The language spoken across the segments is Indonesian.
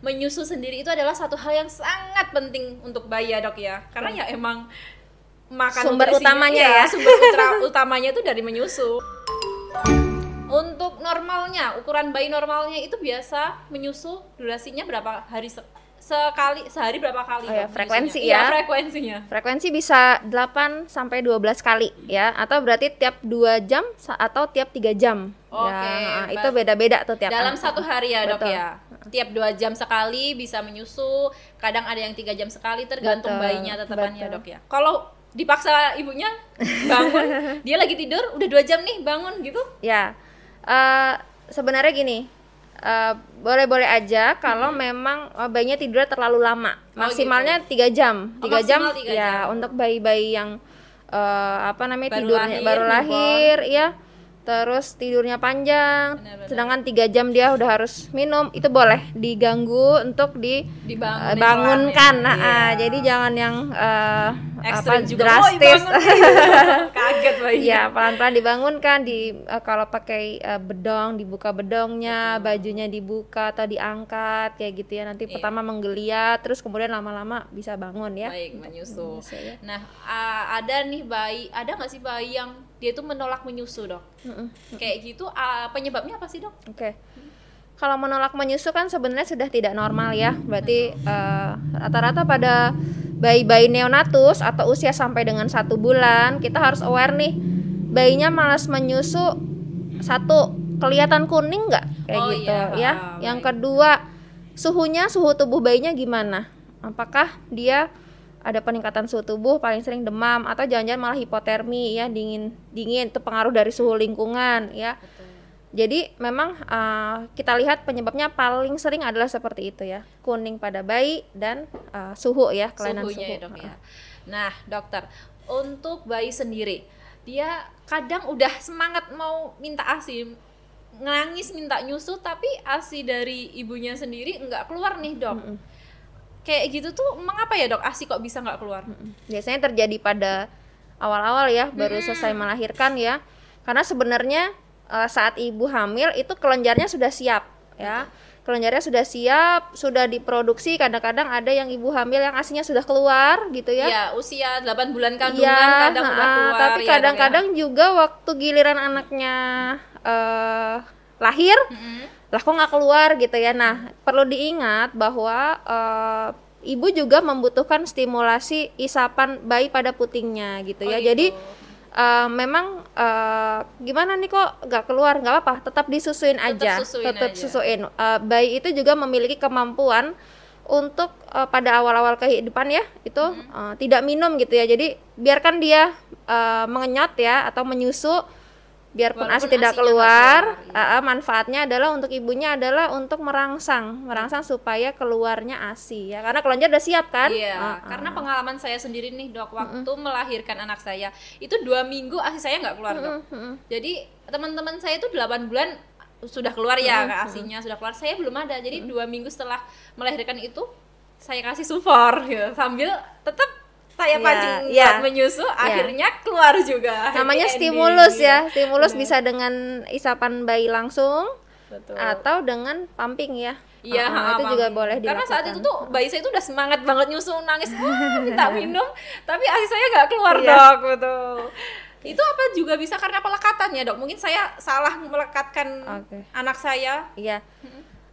menyusu sendiri itu adalah satu hal yang sangat penting untuk bayi ya dok ya karena ya emang makan Sumber utamanya iya, ya. sumber utra- utamanya itu dari menyusu untuk normalnya ukuran bayi normalnya itu biasa menyusu durasinya berapa hari se- sekali sehari berapa kali Oh ya, frekuensi ya. Iya, frekuensinya Frekuensi bisa 8 sampai 12 kali ya atau berarti tiap 2 jam atau tiap 3 jam. Oke, ya, itu beda-beda tuh tiap dalam satu hari ya dok Betul. ya tiap dua jam sekali bisa menyusu kadang ada yang tiga jam sekali tergantung Betul, bayinya tetepan ya betul. dok ya. Kalau dipaksa ibunya bangun dia lagi tidur udah dua jam nih bangun gitu. Ya, eh, sebenarnya gini, eh, boleh-boleh aja kalau memang eh, bayinya tidurnya terlalu lama, Oh, maksimalnya tiga jam, Oh, tiga jam, maksimal tiga ya jam. untuk bayi-bayi yang eh, apa namanya Baru tidurnya lahir, baru lahir, ya, terus tidurnya panjang, Benar-benar. sedangkan tiga jam dia udah harus minum, itu boleh diganggu untuk di dibangun eh, bangunkan, nah, Iya. ah, jadi jangan yang apa juga drastis. Kaget bayi Iya, pelan-pelan dibangunkan di eh, kalau pakai eh, bedong dibuka bedongnya, bajunya dibuka atau diangkat kayak gitu ya. Nanti Iya. pertama menggeliat, terus kemudian lama-lama bisa bangun ya. baik menyusu menyusu ya. nah a- ada nih bayi ada nggak sih bayi yang dia tuh menolak menyusu dok Mm-mm. kayak gitu a- penyebabnya apa sih dok Oke. Kalau menolak menyusu kan sebenarnya sudah tidak normal ya. Berarti eh, rata-rata pada bayi-bayi neonatus atau usia sampai dengan satu bulan kita harus aware nih bayinya malas menyusu satu kelihatan kuning nggak kayak Oh, gitu iya. ya. Yang baik. kedua suhunya suhu tubuh bayinya gimana? Apakah dia ada peningkatan suhu tubuh paling sering demam atau jangan-jangan malah hipotermi ya dingin dingin itu pengaruh dari suhu lingkungan ya. Jadi memang uh, kita lihat penyebabnya paling sering adalah seperti itu ya, kuning pada bayi dan uh, suhu ya, kelainan suhunya suhu. ya dok ya. Nah dokter untuk bayi sendiri dia kadang udah semangat mau minta asi nangis minta nyusu tapi asi dari ibunya sendiri nggak keluar nih dok. Kayak gitu tuh mengapa ya dok asi kok bisa nggak keluar? Mm. Biasanya terjadi pada awal-awal ya, baru selesai melahirkan ya. Karena sebenarnya uh, saat ibu hamil itu kelenjarnya sudah siap ya. Kelenjarnya sudah siap, sudah diproduksi. Kadang-kadang ada yang ibu hamil yang asinya sudah keluar gitu ya. Ya usia 8 bulan kandungan Iya, kadang ha-ha, keluar. tapi ya, Dok, ya. kadang-kadang juga waktu giliran anaknya eh, lahir, Mm-mm. lah kok nggak keluar gitu ya. Nah, perlu diingat bahwa eh, ibu juga membutuhkan stimulasi isapan bayi pada putingnya gitu Oh, ya. gitu. Jadi eh, memang eh, gimana nih kok nggak keluar nggak apa-apa, tetap disusuin Tetap aja, susuin tetap aja. susuin. Eh, bayi itu juga memiliki kemampuan untuk eh, pada awal-awal kehidupan ya itu Mm-hmm. eh, tidak minum gitu ya. Jadi biarkan dia eh, mengenyot ya atau menyusu biarpun asi tidak keluar, keluar, iya. eh, eh, manfaatnya adalah untuk ibunya adalah untuk merangsang, merangsang supaya keluarnya asi ya. Karena kelenjar udah siap kan? Iya, Ah, ah. karena pengalaman saya sendiri nih dok, waktu melahirkan anak saya itu dua minggu asi saya nggak keluar dok. Mm-mm. Jadi teman-teman saya itu 8 bulan sudah keluar ya asinya sudah keluar, saya belum ada. Jadi dua minggu setelah melahirkan itu saya kasih sufor gitu, sambil tetap saya Iya, pancing buat menyusu, akhirnya keluar juga. namanya stimulus ending. ya. Stimulus Benar. bisa dengan isapan bayi langsung Betul. atau dengan pumping ya. Iya, ha, itu juga boleh Karena saat dilakukan. itu tuh bayi saya tuh udah semangat banget nyusu, nangis, wah minta minum, tapi asi saya nggak keluar Iya. dok, betul. Itu apa juga bisa karena pelekatan ya dok? Mungkin saya salah melekatkan Oke. anak saya. Iya.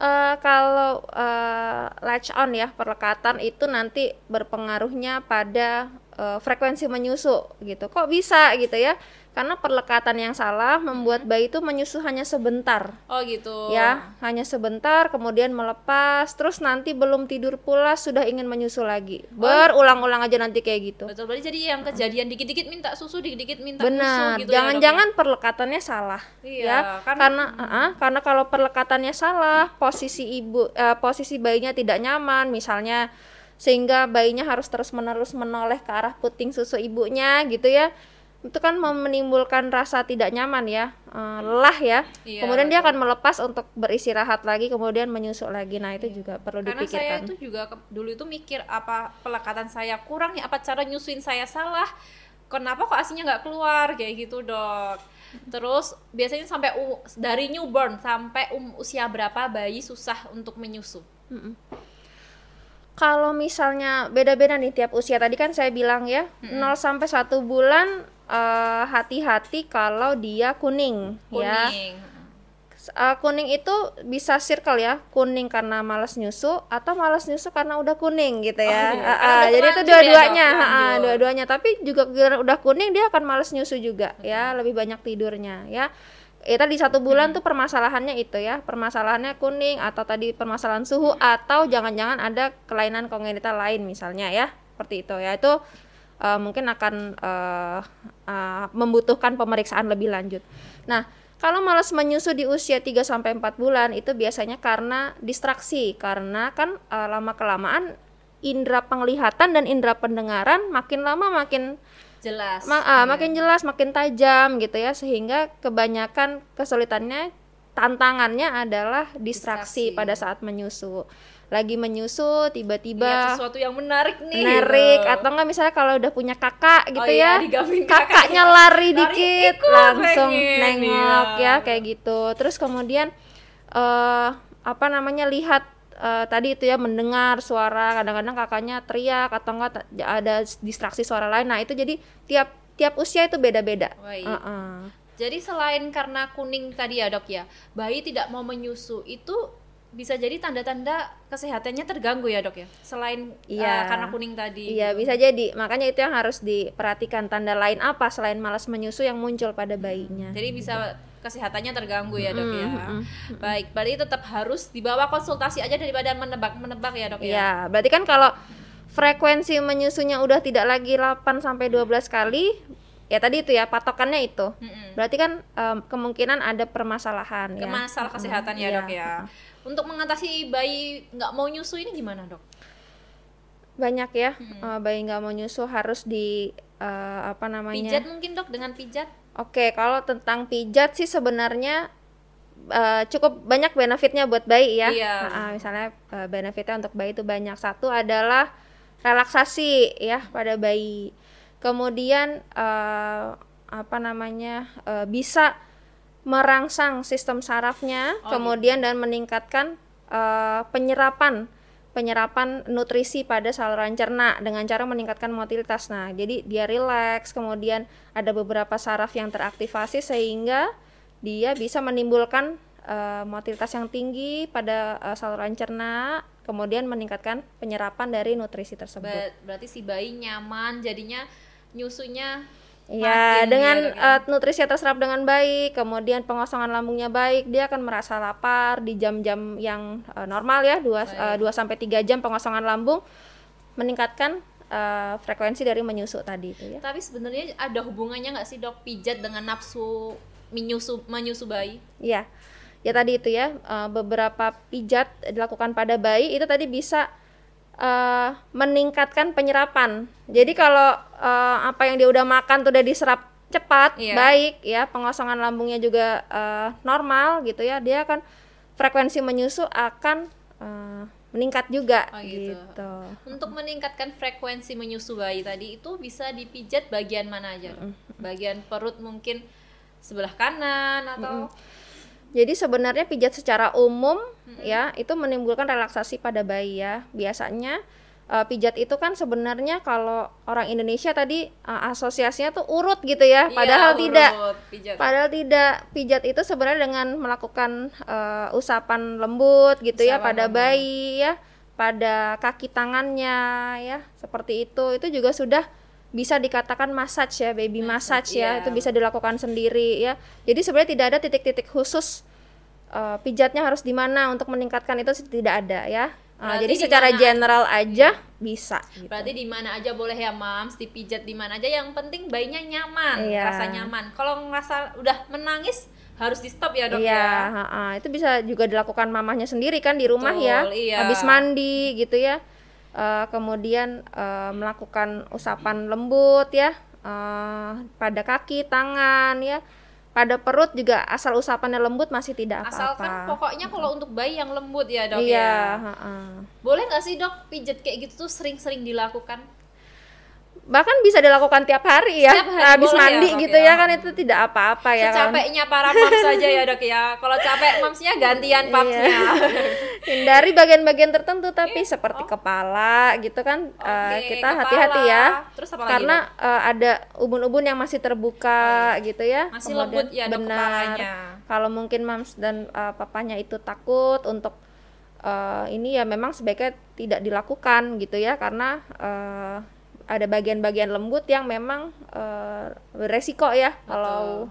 Eh, kalau eh, latch on ya perlekatan itu nanti berpengaruhnya pada eh, frekuensi menyusu gitu. Kok bisa gitu ya? Karena perlekatan yang salah membuat bayi itu menyusu hanya sebentar. Oh gitu. Ya, hanya sebentar kemudian melepas, terus nanti belum tidur pula sudah ingin menyusu lagi. Berulang-ulang aja nanti kayak gitu. Betul berarti jadi yang kejadian dikit-dikit minta susu, dikit-dikit minta Benar. susu gitu. ya, Jangan-jangan perlekatannya salah. Iya, ya. karena- Karena uh-uh, karena kalau perlekatannya salah, posisi ibu eh, posisi bayinya tidak nyaman misalnya sehingga bayinya harus terus-menerus menoleh ke arah puting susu ibunya gitu ya. Itu kan menimbulkan rasa tidak nyaman ya, eh, lelah ya. Iya, kemudian dia akan melepas untuk beristirahat lagi, kemudian menyusu lagi. Nah, itu juga perlu Karena saya dipikirkan. itu juga ke- dulu itu mikir apa pelekatan saya kurang ya, apa cara nyusuin saya salah. Kenapa kok asinya nggak keluar kayak gitu dok? Terus biasanya sampai u- dari newborn sampai um, usia berapa bayi susah untuk menyusu? Kalau misalnya beda-beda nih tiap usia tadi kan saya bilang ya 0 sampai 1 bulan eh, hati-hati kalau dia kuning, ya. kuning S- eh, kuning itu bisa circle ya, kuning karena malas nyusu atau malas nyusu karena udah kuning gitu ya. Oh, iya. Ah, udah jadi itu ya, dua-duanya, ah, terlanjur. dua-duanya. Tapi juga udah kuning dia akan malas nyusu juga ya, lebih banyak tidurnya ya. Ya tadi satu bulan tuh permasalahannya itu ya, permasalahannya kuning atau tadi permasalahan suhu atau jangan-jangan ada kelainan kongenital lain misalnya ya, seperti itu ya. Itu eh, mungkin akan eh, eh, membutuhkan pemeriksaan lebih lanjut. Nah, kalau malas menyusu di usia 3 sampai 4 bulan itu biasanya karena distraksi, karena kan eh, lama kelamaan indera penglihatan dan indera pendengaran makin lama makin jelas. Ma- ah, makin jelas, makin tajam gitu ya, sehingga kebanyakan kesulitannya tantangannya adalah distraksi, Distraksi. pada saat menyusu. Lagi menyusu tiba-tiba sesuatu yang menarik nih menarik gitu. atau enggak misalnya kalau udah punya kakak gitu Oh iya, ya. kakaknya kakaknya. lari Lari dikit ikut langsung pengen, nengok iya. ya kayak gitu. Terus kemudian eh apa namanya lihat eh, tadi itu ya mendengar suara kadang-kadang kakaknya teriak atau enggak ada distraksi suara lain. Nah, itu jadi tiap tiap usia itu beda-beda. Baik. Heeh. Jadi selain karena kuning tadi ya dok ya, bayi tidak mau menyusu itu bisa jadi tanda-tanda kesehatannya terganggu ya dok ya. Selain Iya. eh, karena kuning tadi. Iya, bisa jadi. Makanya itu yang harus diperhatikan tanda lain apa selain malas menyusu yang muncul pada bayinya. Jadi bisa kesehatannya terganggu ya dok ya. Mm-mm, Baik, berarti tetap harus dibawa konsultasi aja daripada menebak-menebak ya dok ya. Iya, berarti kan kalau frekuensi menyusunya udah tidak lagi 8 sampai 12 kali, ya tadi itu ya patokannya itu. Mm-mm. Berarti kan em, kemungkinan ada permasalahan ya. Masalah kesehatan ya Iya. dok ya. Untuk mengatasi bayi nggak mau nyusu ini gimana dok? Banyak ya eh, bayi nggak mau nyusu harus di eh, apa namanya? Pijat mungkin dok dengan pijat? Oke, kalau tentang pijat sih sebenarnya eh, cukup banyak benefitnya buat bayi ya. Iya. Nah, misalnya eh, benefitnya untuk bayi itu banyak. Satu adalah relaksasi ya pada bayi. Kemudian eh, apa namanya eh, bisa merangsang sistem sarafnya, Oh, kemudian dan meningkatkan eh, penyerapan penyerapan nutrisi pada saluran cerna dengan cara meningkatkan motilitas. Nah, jadi dia rileks, kemudian ada beberapa saraf yang teraktivasi sehingga dia bisa menimbulkan eh, motilitas yang tinggi pada eh, saluran cerna, kemudian meningkatkan penyerapan dari nutrisi tersebut. Ber- berarti si bayi nyaman jadinya nyusunya Ya, makin dengan ya, eh, nutrisi terserap dengan baik, kemudian pengosongan lambungnya baik, dia akan merasa lapar di jam-jam yang eh, normal ya, 2 2 sampai 3 jam pengosongan lambung meningkatkan eh, frekuensi dari menyusuk tadi itu ya. Tapi sebenarnya ada hubungannya nggak sih dok pijat dengan nafsu menyusu menyusu bayi? Iya. Ya tadi itu ya, eh, beberapa pijat dilakukan pada bayi itu tadi bisa eh, meningkatkan penyerapan. Jadi kalau eh, apa yang dia udah makan tuh udah diserap cepat, Iya. baik ya, pengosongan lambungnya juga eh, normal gitu ya, dia akan frekuensi menyusu akan eh, meningkat juga Oh, gitu. gitu. Untuk meningkatkan frekuensi menyusu bayi tadi itu bisa dipijat bagian mana aja? Bagian perut mungkin sebelah kanan atau Jadi sebenarnya pijat secara umum ya itu menimbulkan relaksasi pada bayi ya. Biasanya eh, pijat itu kan sebenarnya kalau orang Indonesia tadi eh, asosiasinya tuh urut gitu ya, Iya, padahal urut, tidak. pijat. Padahal tidak. Pijat itu sebenarnya dengan melakukan eh, usapan lembut gitu ya Usapan pada lembut. bayi ya, pada kaki tangannya ya, seperti itu. Itu juga sudah bisa dikatakan massage ya, baby massage, ya. iya. Itu bisa dilakukan sendiri ya. Jadi sebenarnya tidak ada titik-titik khusus eh, pijatnya harus di mana untuk meningkatkan itu tidak ada ya. Berarti jadi di secara general aja bisa. gitu. Berarti di mana aja boleh ya mams, dipijat di mana aja yang penting bayinya nyaman, Iya. rasa nyaman. Kalau ngerasa udah menangis harus di stop ya dok Iya, ya. itu bisa juga dilakukan mamahnya sendiri kan di rumah ya, Betul, iya. habis mandi gitu ya, Eh, kemudian eh, melakukan usapan lembut ya eh, pada kaki, tangan ya, pada perut juga asal usapannya lembut masih tidak Asalkan apa-apa. pokoknya kalau untuk bayi yang lembut ya dok Iya, ya. Boleh nggak sih dok pijat kayak gitu tuh sering-sering dilakukan? Bahkan bisa dilakukan tiap hari ya hari habis ya, mandi Dok, gitu ya? ya kan itu tidak apa-apa ya kan Secapeknya para moms saja ya dok ya. Kalau capek momsnya gantian Iya. papsnya. hindari bagian-bagian tertentu tapi seperti kepala gitu kan eh, Oke, kita kepala. hati-hati ya Terus apa lagi, karena Dok? eh, ada ubun-ubun yang masih terbuka gitu ya Masih Kemudian- lembut ya dok benar. kepalanya. kalau mungkin mams dan eh, papanya itu takut untuk eh, ini ya memang sebaiknya tidak dilakukan gitu ya karena eh, ada bagian-bagian lembut yang memang eh, beresiko ya kalau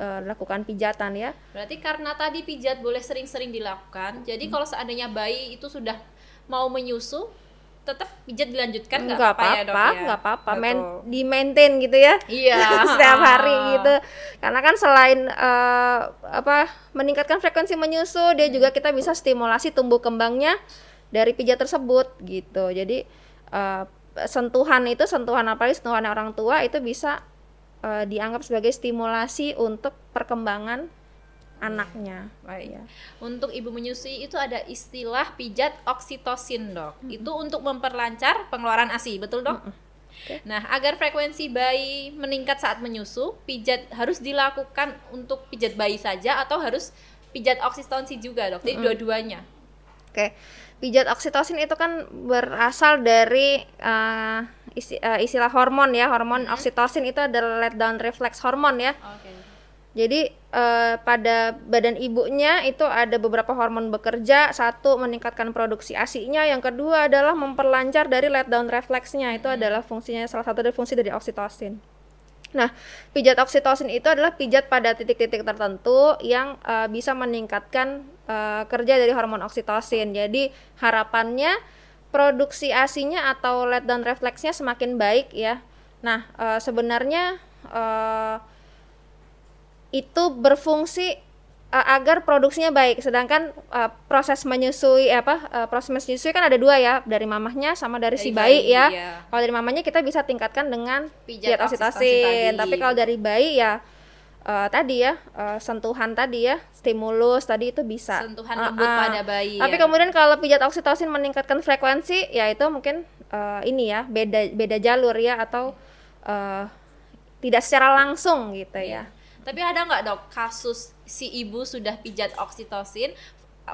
eh, lakukan pijatan ya. Berarti karena tadi pijat boleh sering-sering dilakukan. Jadi Hmm. kalau seandainya bayi itu sudah mau menyusu, tetap pijat dilanjutkan nggak? Nggak apa-apa ya dok apa-apa ya? nggak apa-apa. Main di maintain gitu ya. Iya. setiap hari gitu. Karena kan selain eh, apa meningkatkan frekuensi menyusu dia juga kita bisa stimulasi tumbuh kembangnya dari pijat tersebut gitu. Jadi eh, sentuhan itu sentuhan apalagi sentuhan orang tua itu bisa eh, dianggap sebagai stimulasi untuk perkembangan anaknya Baik. ya. Untuk ibu menyusui itu ada istilah pijat oksitosin dok. Itu untuk memperlancar pengeluaran ASI, betul dok? Nah, agar frekuensi bayi meningkat saat menyusu, pijat harus dilakukan untuk pijat bayi saja atau harus pijat oksitosin juga dok. Jadi dua-duanya. Oke, pijat oksitosin itu kan berasal dari eh, isi- eh, istilah hormon ya. Hormon oksitosin itu adalah let down reflex hormon ya. Oke. Jadi eh, pada badan ibunya itu ada beberapa hormon bekerja. Satu meningkatkan produksi ASI-nya, yang kedua adalah memperlancar dari let down refleksnya. Itu adalah fungsinya salah satu dari fungsi dari oksitosin. Nah, pijat oksitosin itu adalah pijat pada titik-titik tertentu yang eh, bisa meningkatkan eh, kerja dari hormon oksitosin. Jadi harapannya produksi ASI-nya atau let down refleksnya semakin baik ya. Nah, eh, sebenarnya eh, itu berfungsi uh, agar produksinya baik. Sedangkan uh, proses menyusui eh, apa uh, proses menyusui kan ada dua ya, dari mamahnya sama dari, si Dari bayi, bayi, ya. iya. Kalau dari mamanya kita bisa tingkatkan dengan Pijat oksitosin. Tapi kalau dari bayi ya uh, tadi ya uh, sentuhan tadi ya, stimulus tadi itu bisa. Sentuhan Uh, lembut uh. pada bayi. Tapi ya. kemudian kalau pijat oksitosin meningkatkan frekuensi, ya itu mungkin uh, ini ya beda beda jalur ya atau uh, tidak secara langsung gitu ya. Tapi ada nggak dok kasus si ibu sudah pijat oksitosin,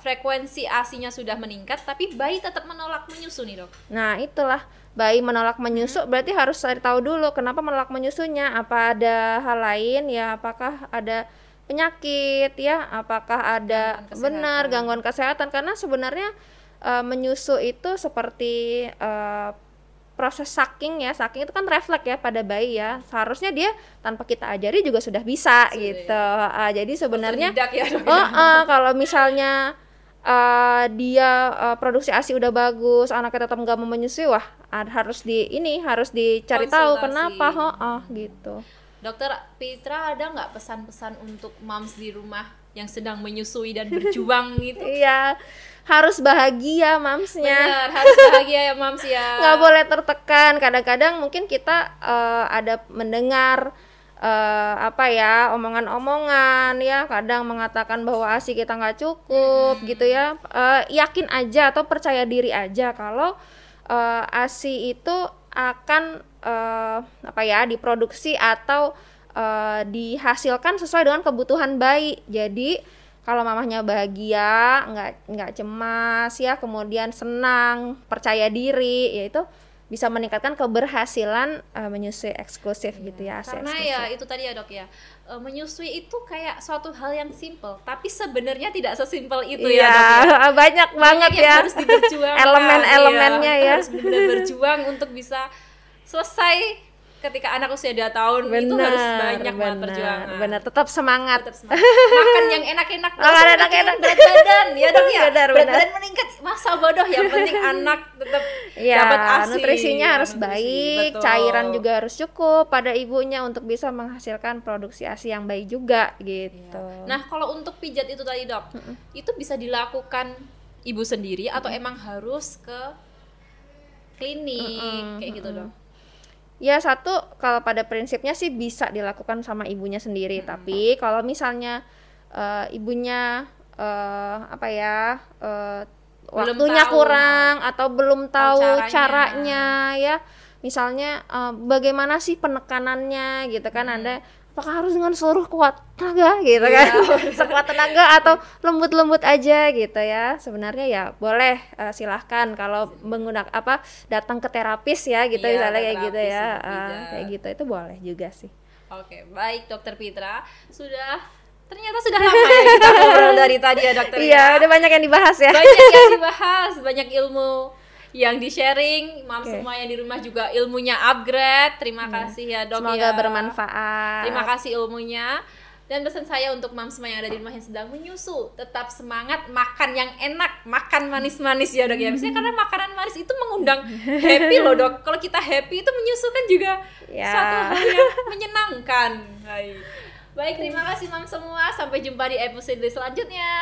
frekuensi ASI-nya sudah meningkat, tapi bayi tetap menolak menyusu nih dok? Nah, itulah bayi menolak menyusu berarti harus cari tahu dulu kenapa menolak menyusunya. Apa ada hal lain ya? Apakah ada penyakit ya? Apakah ada Gangguan benar gangguan kesehatan? Karena sebenarnya eh, menyusu itu seperti eh, proses sucking ya. Sucking itu kan refleks ya pada bayi ya. Seharusnya dia tanpa kita ajari juga sudah bisa Sudah, gitu. Ah, jadi sebenarnya ya? Oh, eh, kalau misalnya eh, dia eh, produksi ASI udah bagus, anaknya tetap nggak mau menyusui, wah harus di ini harus dicari tahu kenapa, oh, gitu. Dokter Pitra ada nggak pesan-pesan untuk moms di rumah yang sedang menyusui dan berjuang gitu? Iya, harus bahagia mamsnya. Benar, harus bahagia ya moms ya. nggak boleh tertekan. Kadang-kadang mungkin kita eh, ada mendengar eh, apa ya omongan-omongan ya, kadang mengatakan bahwa ASI kita nggak cukup gitu ya. Eh, yakin aja atau percaya diri aja kalau eh, ASI itu akan eh, apa ya diproduksi atau eh, dihasilkan sesuai dengan kebutuhan bayi. Jadi kalau mamahnya bahagia, nggak nggak cemas ya, kemudian senang, percaya diri, yaitu bisa meningkatkan keberhasilan eh, menyusui eksklusif gitu ya, ASI Karena eksklusif. ya itu tadi ya dok ya, eh, menyusui itu kayak suatu hal yang simple, tapi sebenarnya tidak sesimpel itu Iya, ya dok ya. banyak banget ya. harus diberjuangkan Elemen-elemennya iya. ya. harus benar berjuang untuk bisa selesai ketika anak usia 2 tahun itu harus banyak banget perjuangan. benar, tetap semangat. tetap semangat. Makan yang enak-enak Makan enak-enak. berat badan. Ya dok ya. Benar, berat benar. badan meningkat. Masa bodoh yang penting anak tetap Iya, dapat ASI nutrisinya Ya, harus nutrisi, baik, betul. cairan juga harus cukup pada ibunya untuk bisa menghasilkan produksi ASI yang baik juga gitu. nah kalau untuk pijat itu tadi dok itu bisa dilakukan ibu sendiri atau emang harus ke klinik kayak gitu dok Ya satu kalau pada prinsipnya sih bisa dilakukan sama ibunya sendiri, tapi kalau misalnya eh, ibunya eh, apa ya Belum waktunya tahu, kurang atau belum tahu caranya. caranya. ya misalnya eh, bagaimana sih penekanannya gitu kan Hmm. anda apakah harus dengan seluruh kuat tenaga gitu Iya, kan sekuat tenaga atau lembut-lembut aja gitu ya sebenarnya ya boleh eh, silahkan kalau menggunakan apa datang ke terapis ya gitu Iya, misalnya kayak gitu ya pijat. kayak gitu itu boleh juga sih Oke, baik Dokter Pitra. Sudah ternyata sudah lama ya kita ngobrol dari tadi ya Dokter. ya. iya udah banyak yang dibahas ya Banyak yang dibahas, banyak ilmu yang di-sharing. Mam Oke. semua yang di rumah juga ilmunya upgrade. Terima kasih ya Dok semoga ya. bermanfaat Terima kasih ilmunya. Dan pesan saya untuk mam semua yang ada di rumah yang sedang menyusu, tetap semangat makan yang enak, makan manis-manis ya dok ya. Biasanya karena makanan manis itu mengundang happy loh dok. Kalau kita happy itu menyusu kan juga Ya. suatu hal yang menyenangkan. Baik. Baik, terima kasih mam semua. Sampai jumpa di episode selanjutnya.